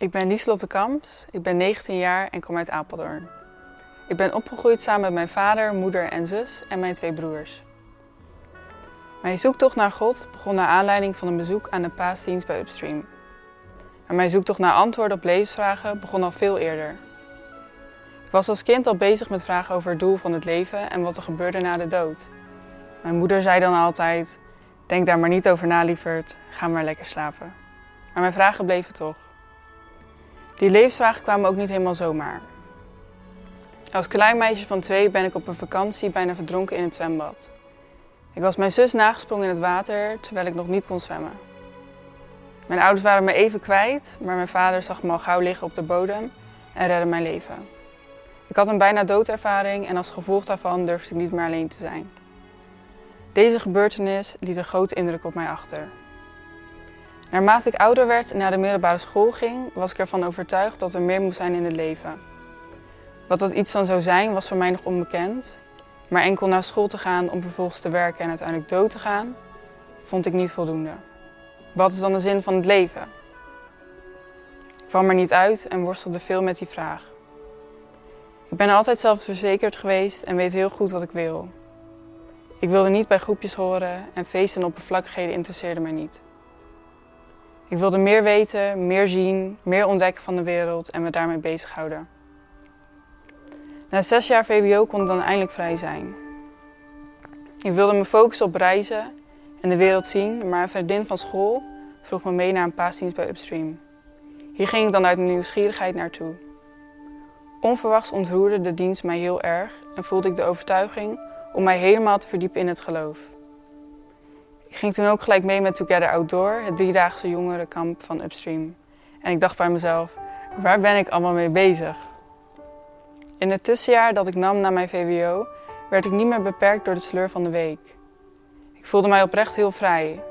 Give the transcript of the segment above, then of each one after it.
Ik ben Lieslotte Kamps, ik ben 19 jaar en kom uit Apeldoorn. Ik ben opgegroeid samen met mijn vader, moeder en zus en mijn twee broers. Mijn zoektocht naar God begon naar aanleiding van een bezoek aan de paasdienst bij Upstream. Maar mijn zoektocht naar antwoorden op levensvragen begon al veel eerder. Ik was als kind al bezig met vragen over het doel van het leven en wat er gebeurde na de dood. Mijn moeder zei dan altijd: Denk daar maar niet over na, lieverd, ga maar lekker slapen. Maar mijn vragen bleven toch. Die levensvragen kwamen ook niet helemaal zomaar. Als klein meisje van twee ben ik op een vakantie bijna verdronken in het zwembad. Ik was mijn zus nagesprongen in het water terwijl ik nog niet kon zwemmen. Mijn ouders waren me even kwijt, maar mijn vader zag me al gauw liggen op de bodem en redde mijn leven. Ik had een bijna doodervaring en als gevolg daarvan durfde ik niet meer alleen te zijn. Deze gebeurtenis liet een grote indruk op mij achter. Naarmate ik ouder werd en naar de middelbare school ging, was ik ervan overtuigd dat er meer moest zijn in het leven. Wat dat iets dan zou zijn, was voor mij nog onbekend. Maar enkel naar school te gaan om vervolgens te werken en uiteindelijk dood te gaan, vond ik niet voldoende. Wat is dan de zin van het leven? Ik kwam er niet uit en worstelde veel met die vraag. Ik ben altijd zelfverzekerd geweest en weet heel goed wat ik wil. Ik wilde niet bij groepjes horen en feesten en oppervlakkigheden interesseerden mij niet. Ik wilde meer weten, meer zien, meer ontdekken van de wereld en me daarmee bezighouden. Na zes jaar VWO kon ik dan eindelijk vrij zijn. Ik wilde me focussen op reizen en de wereld zien, maar een vriendin van school vroeg me mee naar een paasdienst bij Upstream. Hier ging ik dan uit nieuwsgierigheid naartoe. Onverwachts ontroerde de dienst mij heel erg en voelde ik de overtuiging om mij helemaal te verdiepen in het geloof. Ik ging toen ook gelijk mee met Together Outdoor, het driedaagse jongerenkamp van Upstream. En ik dacht bij mezelf, waar ben ik allemaal mee bezig? In het tussenjaar dat ik nam na mijn VWO werd ik niet meer beperkt door de sleur van de week. Ik voelde mij oprecht heel vrij.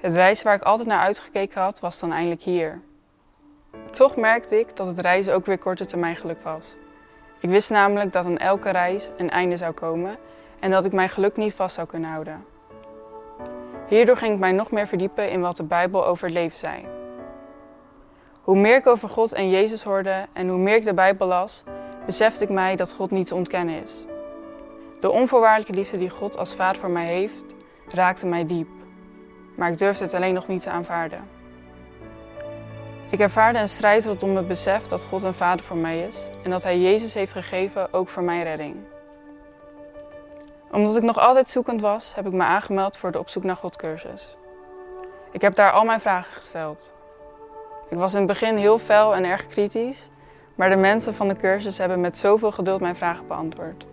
Het reizen waar ik altijd naar uitgekeken had, was dan eindelijk hier. Toch merkte ik dat het reizen ook weer korte termijn geluk was. Ik wist namelijk dat aan elke reis een einde zou komen en dat ik mijn geluk niet vast zou kunnen houden. Hierdoor ging ik mij nog meer verdiepen in wat de Bijbel over het leven zei. Hoe meer ik over God en Jezus hoorde en hoe meer ik de Bijbel las, besefte ik mij dat God niet te ontkennen is. De onvoorwaardelijke liefde die God als vader voor mij heeft, raakte mij diep. Maar ik durfde het alleen nog niet te aanvaarden. Ik ervaarde een strijd rondom het besef dat God een vader voor mij is en dat Hij Jezus heeft gegeven ook voor mijn redding. Omdat ik nog altijd zoekend was, heb ik me aangemeld voor de Op zoek naar God cursus. Ik heb daar al mijn vragen gesteld. Ik was in het begin heel fel en erg kritisch, maar de mensen van de cursus hebben met zoveel geduld mijn vragen beantwoord.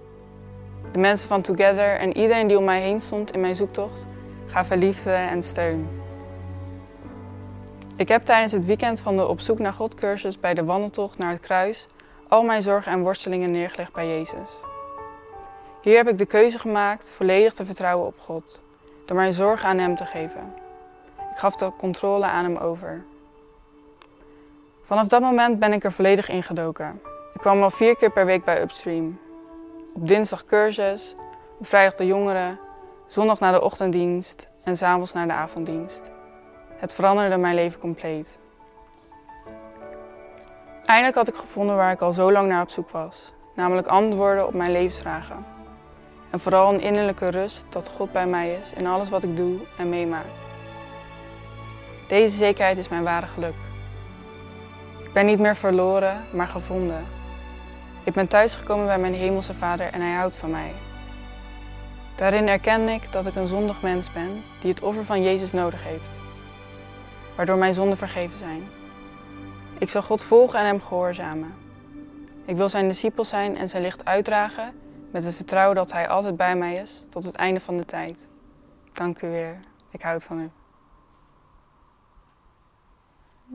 De mensen van Together en iedereen die om mij heen stond in mijn zoektocht gaven liefde en steun. Ik heb tijdens het weekend van de Op zoek naar God cursus bij de wandeltocht naar het kruis al mijn zorgen en worstelingen neergelegd bij Jezus. Hier heb ik de keuze gemaakt volledig te vertrouwen op God, door mijn zorgen aan Hem te geven. Ik gaf de controle aan Hem over. Vanaf dat moment ben ik er volledig ingedoken. Ik kwam al vier keer per week bij Upstream. Op dinsdag cursus, op vrijdag de jongeren, zondag naar de ochtenddienst en s'avonds naar de avonddienst. Het veranderde mijn leven compleet. Eindelijk had ik gevonden waar ik al zo lang naar op zoek was, namelijk antwoorden op mijn levensvragen. En vooral een innerlijke rust dat God bij mij is in alles wat ik doe en meemaak. Deze zekerheid is mijn ware geluk. Ik ben niet meer verloren, maar gevonden. Ik ben thuisgekomen bij mijn hemelse vader en hij houdt van mij. Daarin erken ik dat ik een zondig mens ben die het offer van Jezus nodig heeft, waardoor mijn zonden vergeven zijn. Ik zal God volgen en hem gehoorzamen. Ik wil zijn discipel zijn en zijn licht uitdragen met het vertrouwen dat hij altijd bij mij is tot het einde van de tijd. Dank u weer. Ik houd van u.